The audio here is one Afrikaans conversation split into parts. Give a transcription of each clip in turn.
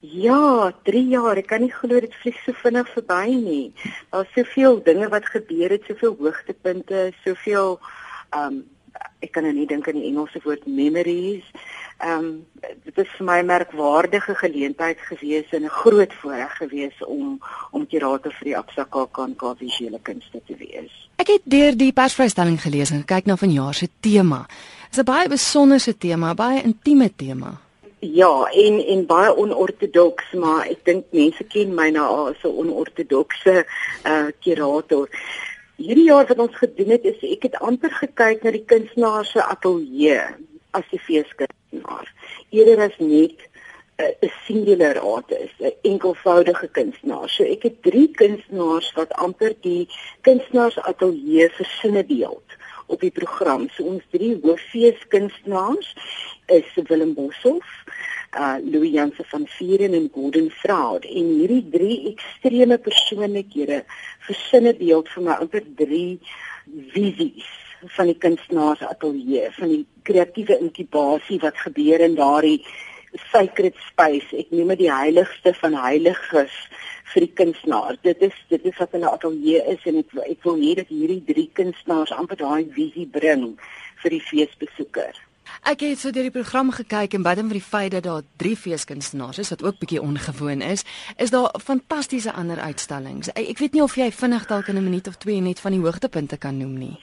Ja, 3 jaar. Ek kan nie glo dit vlieg so vinnig verby nie. Daar's soveel dinge wat gebeur het, soveel hoogtepunte, soveel um ek kan nou nie dink aan die Engelse woord memories. Um dit is vir my 'n merkwaardige geleentheid gewees en 'n groot voorreg gewees om om kurator vir die Absa KAK visuele kunste te wees. Ek het deur die persvrystelling gelees en gekyk na vanjaar se tema. Dit is 'n baie besonderse tema, baie intieme tema. Ja, en en baie onortodoks, maar ek dink mense ken my nou as 'n onortodokse uh kurator. Hierdie jaar wat ons gedoen het, is ek het amper gekyk na die kunstenaar se ateljee as die feeskunstenaar. Eerder as net 'n singular artist, 'n enkelvoudige kunstenaar. So ek het drie kunstenaars wat amper die kunstenaars ateljee versinne beeld op die program. So ons drie hooffeeskunstenaars is Willem Boshoff, uh Louis Jansen van Vieren en Gordon Fraud. En hierdie drie ekstreme persoonlikhede versinne beeld vir my amper drie visies van die kunstenaars ateljee, van die kreatiewe inkubasie wat gebeur in daardie sacred space. Ek noem dit die heiligste van heiliges vir die kunstenaar. Dit is dit is wat 'n ateljee is en ek ek wil hê dat hierdie drie kunstenaars amper daai visie bring vir die feesbesoeker. Ek het so deur die program gekyk en buiten vir die feit dat daar drie feeskunstenaars is wat ook bietjie ongewoon is, is daar fantastiese ander uitstallings. Ek weet nie of jy vinnig dalk in 'n minuut of twee net van die hoogtepunte kan noem nie.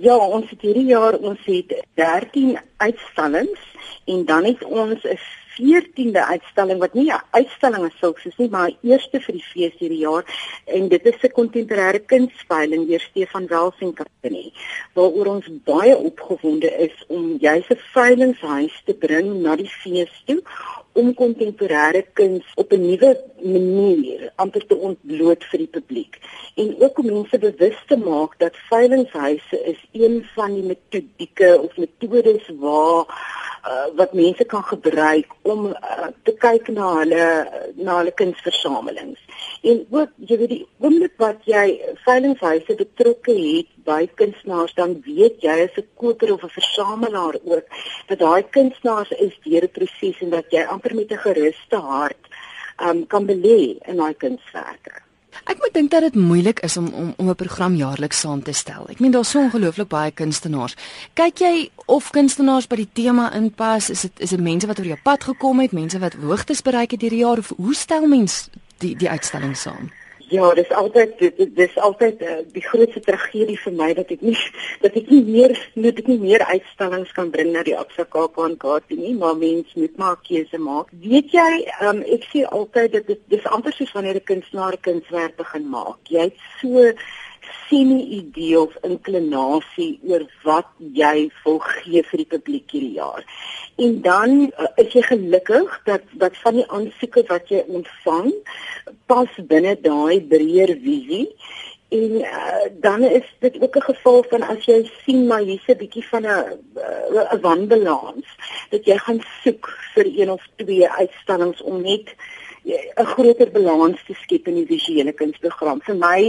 Ja, ons het hierdie jaar ons het 13 uitstallings en dan het ons 'n 14de uitstalling wat nie 'n uitstalling as sulks is nie, maar eerste vir die fees hierdie jaar. En dit is 'n kontemporêre kunstveiling deur Stefan Wels en Company waaroor ons baie opgewonde is om juis 'n veilingshuis te bring na die fees toe om kontemporêre kuns op 'n nuwe manier amper te ontbloot vir die publiek. En ook om mense bewus te maak dat veilingshuise is een van die metodieke of metodes waar uh, wat mense kan gebruik om uh, te kyk na hulle na hulle kunsversamelings. En ook jy weet die oomblik wat jy veilingshuise betrokke het by kunstenaars dan weet jy as 'n koper of 'n versamelaar ook dat daai kunstenaars is deur 'n proses en dat jy amper met 'n geruste hart um, kan belê in daai kunswerke. Ek moet dink dat dit moeilik is om om om 'n program jaarliks saam te stel. Ek meen daar's so ongelooflik baie kunstenaars. Kyk jy of kunstenaars by die tema inpas? Is dit is dit mense wat oor jou pad gekom het, mense wat hoogtes bereik het hierdie jaar of hoe stel mens die die uitstalling saam? Ja, dis altyd dit dis altyd uh, die grootste tragedie vir my dat ek nie dat ek nie meer moet ek nie meer uitstallings kan bring na die Absa en Kaapie nie, maar mens moet maar keuse maak. Weet jy, um, ek sê altyd dat dit dis amper soos wanneer 'n kunstenaar kunswerk begin maak. Jy het so sien 'n idee of inklinasie oor wat jy wil gee vir die publiek hierdie jaar. En dan uh, is jy gelukkig dat dat van die aansoeke wat jy ontvang pas binne daai breër visie. En uh, dan is dit ook 'n geval van as jy sien maar hier's 'n bietjie van 'n uh, 'n wanbalans dat jy gaan soek vir een of twee uitstallings om net 'n groter balans te skep in die visuele kunsprogram. Vir my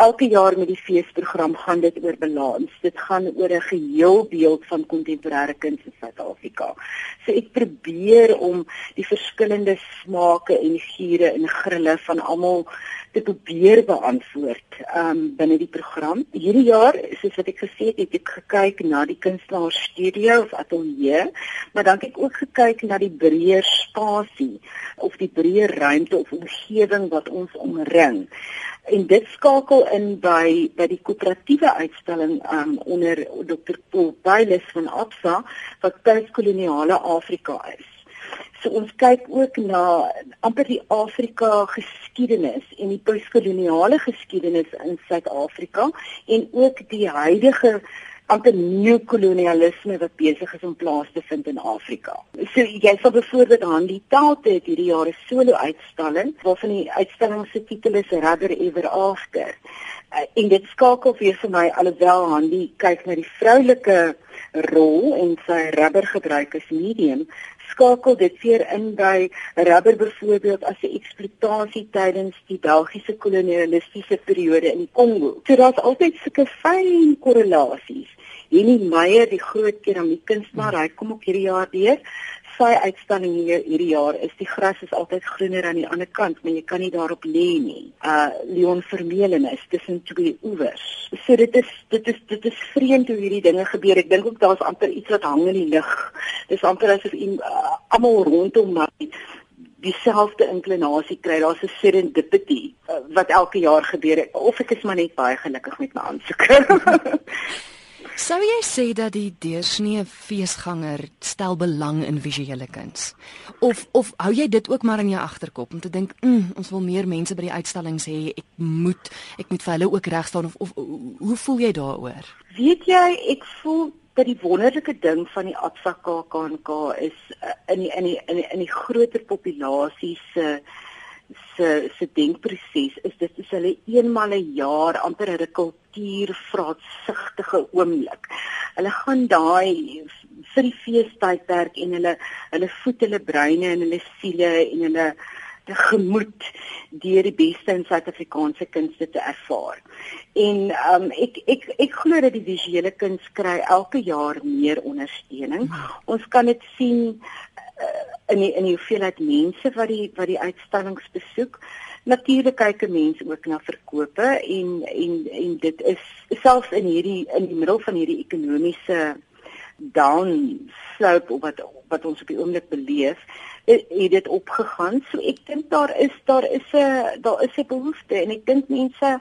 elke jaar met die feesprogram gaan dit oor balans. Dit gaan oor 'n geheel beeld van kontemporêre kuns in Suid-Afrika. So ek probeer om die verskillende smake en gure en grille van almal te probeer beantwoord um binne die program. Hierdie jaar, soos wat ek gesê het, het ek gekyk na die kunstenaar studio of ateljee, maar dan het ek ook gekyk na die breër spasie of die breër ruimte of omgewing wat ons omring. En dit skakel in by by die koöperatiewe uitstalling um onder Dr. Paul Byles van Absa wat postkoloniale Afrika is. So ons kyk ook na amper die Afrika geskiedenis en die postkoloniale geskiedenis in Suid-Afrika en ook die huidige amper neokolonialisme wat besig is om plaas te vind in Afrika. So jy sal byvoorbeeld aan die Talte het hierdie jaar 'n solo uitstalling waarvan die uitstalling se titel is Rubber Ever After. Uh, en dit skakel weer vir my alhoewel Handy kyk na die vroulike rol en sy rubber gebruik as medium skakel dit weer in by rubber byvoorbeeld as 'n eksploitasie tydens die Belgiese kolonialistiese periode in die Kongo. So daar's altyd sulke fyn korrelasies. Henny Meyer, die groot keramiekkunstenaar, hy kom ook hierdie jaar weer sy uitstalling hier hierdie jaar is die gras is altyd groener aan die ander kant, maar jy kan nie daarop lê nie. Uh Leon Vermeulen is tussen twee oewers. So dit is dit is dit is vreemd hoe hierdie dinge gebeur. Ek dink ook daar's amper iets wat hang in die lug. Dis amper asof uh, almal rondom my dieselfde inklinasie kry. Daar's 'n serendipity uh, wat elke jaar gebeur. Of ek is maar net baie gelukkig met my aansoeke. Sou jy sê dat die deursnee feesganger stel belang in visuele kuns? Of of hou jy dit ook maar in jou agterkop om te dink, mm, ons wil meer mense by die uitstallings hê, ek moet ek moet vir hulle ook reg staan of of hoe voel jy daaroor? Weet jy, ek voel dat die wonderlike ding van die Absa KAKNK is uh, in die, in die, in die, in die groter populasie se uh, se se denkproses is dit is hulle eenmal 'n jaar amper 'n kultuurvraatsigtige oomblik. Hulle gaan daai vir die feestydperk en hulle hulle voed hulle breine en hulle siele en hulle gemoed deur die beste in Suid-Afrikaanse kunste te ervaar. En um ek ek ek glo dat die visuele kuns kry elke jaar meer ondersteuning. Ons kan dit sien uh, in die, in die hoeveelheid mense wat die wat die uitstallings besoek. Natuurlik kyk 'n mens ook na verkope en en en dit is selfs in hierdie in die middel van hierdie ekonomiese down slope wat wat ons op die oomblik beleef, het dit opgegaan. So ek dink daar is daar is 'n daar is 'n behoefte en ek dink mense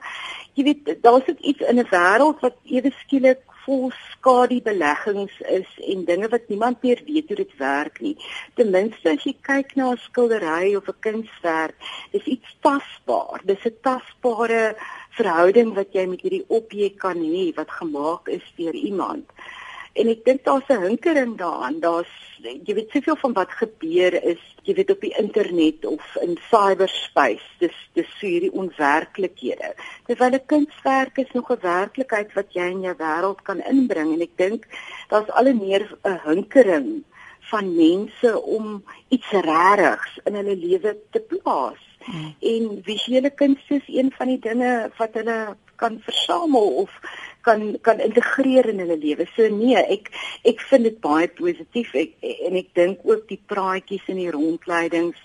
jy weet daar's ook iets in 'n wêreld wat ewe skielik vol skadu beleggings is en dinge wat niemand meer weet hoe dit werk nie. Ten minste as jy kyk na 'n skildery of 'n kunswerk, is iets tasbaar. Dis 'n tasbare verhouding wat jy met hierdie objek kan hê wat gemaak is deur iemand. En ek dink daar's 'n hinkering daaraan. Daar's jy weet soveel van wat gebeur is, jy weet op die internet of in cyberspace. Dis dis so hierdie onwerklikhede. Terwyl 'n kunswerk is nog 'n werklikheid wat jy in jou wêreld kan inbring en ek dink daar's al meer 'n hinkering van mense om iets regtigs in hulle lewe te plaas. Hmm. En visuele kuns is een van die dinge wat hulle kan versamel of kan kan integreer in hulle lewe. So nee, ek ek vind dit baie positief ek, en ek dink ook die praatjies en die rondleidings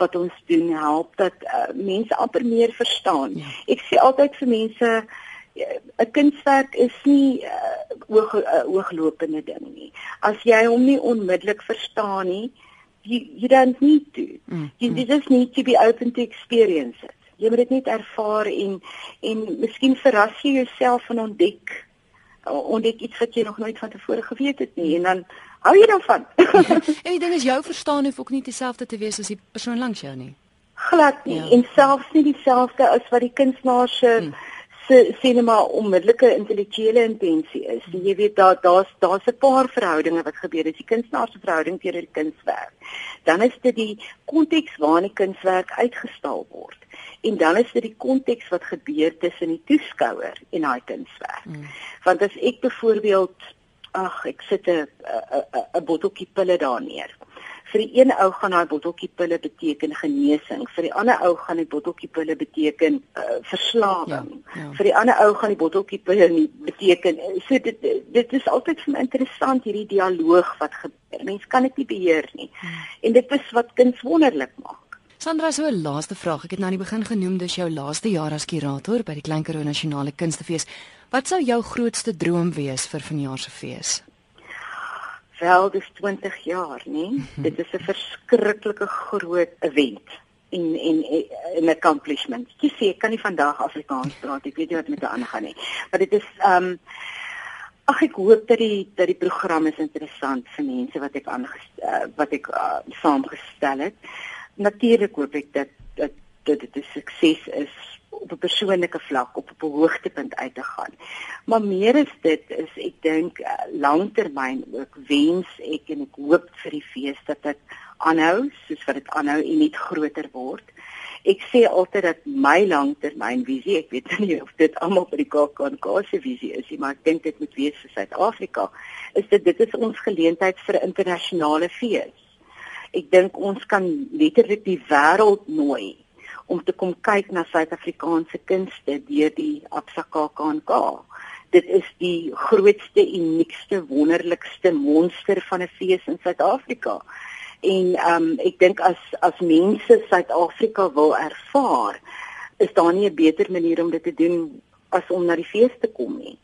wat ons doen help dat uh, mense amper meer verstaan. Ja. Ek sê altyd vir mense eh, 'n kunswerk is nie uh, oog uh, ooglopende ding nie. As jy hom nie onmiddellik verstaan nie, you, you don't need to. Mm, you mm. just need to be open to experience it jy moet dit net ervaar en en miskien verras jy jouself en ontdek ontdek iets wat jy nog nooit van tevore geweet het nie en dan hou jy daarvan. en die ding is jou verstaan hoef ook nie dieselfde te wees as die persoon langs jou nie. Glad nie ja. en selfs nie dieselfde as wat die kunstenaar se hmm se sinema onmiddellike intellektuele intensie is. Hmm. Jy weet daar daar's daar's 'n paar verhoudinge wat gebeur. Dis die kunstenaar se verhouding teenoor die kunswerk. Dan is dit die konteks waarin die kunswerk uitgestal word en dan is dit die konteks wat gebeur tussen die toeskouer en daai kunswerk. Mm. Want as ek byvoorbeeld ag ek sit 'n 'n 'n botteltjie pille daar neer. Vir die een ou gaan daai botteltjie pille beteken genesing, vir die ander ou gaan die botteltie pille beteken uh, verslawing. Ja, ja. Vir die ander ou gaan die botteltjie pille nie beteken so dit dit is altyd vir my interessant hierdie dialoog wat gebeur. Mense kan dit nie beheer nie. Hmm. En dit is wat kuns wonderlik maak. Sandra, so 'n laaste vraag. Ek het nou aan die begin genoem dis jou laaste jaar as kurator by die Klein Karoo Nasionale Kunstefees. Wat sou jou grootste droom wees vir vanjaar se fees? Wel, dis 20 jaar, né? Dit is 'n verskriklike groot event en en 'n accomplishment. Jy sê ek kan nie vandag Afrikaans praat. Ek weet nie wat met my aangaan nie. Maar dit is um Ag ek hoop dat die dat die program is interessant vir mense wat ek aangestel uh, wat ek uh, saamgestel het natuurlik hoop ek dat dat dat dit 'n sukses is op 'n persoonlike vlak op op 'n hoogtepunt uit te gaan. Maar meer is dit is ek dink uh, langtermyn ook wens ek en ek hoop vir die fees dat dit aanhou soos wat dit aanhou en net groter word. Ek sê altyd dat my langtermynvisie, ek weet nie of dit almal by die KAK se visie is nie, maar ek dink dit moet wees vir Suid-Afrika, is dit dit is ons geleentheid vir 'n internasionale fees ek dink ons kan letterlik die wêreld nooi om te kom kyk na Suid-Afrikaanse kunste deur die Absa KAKNK. Dit is die grootste, uniekste, wonderlikste monster van 'n fees in Suid-Afrika. En ehm um, ek dink as as mense Suid-Afrika wil ervaar, is daar nie 'n beter manier om dit te doen as om na die fees te kom nie.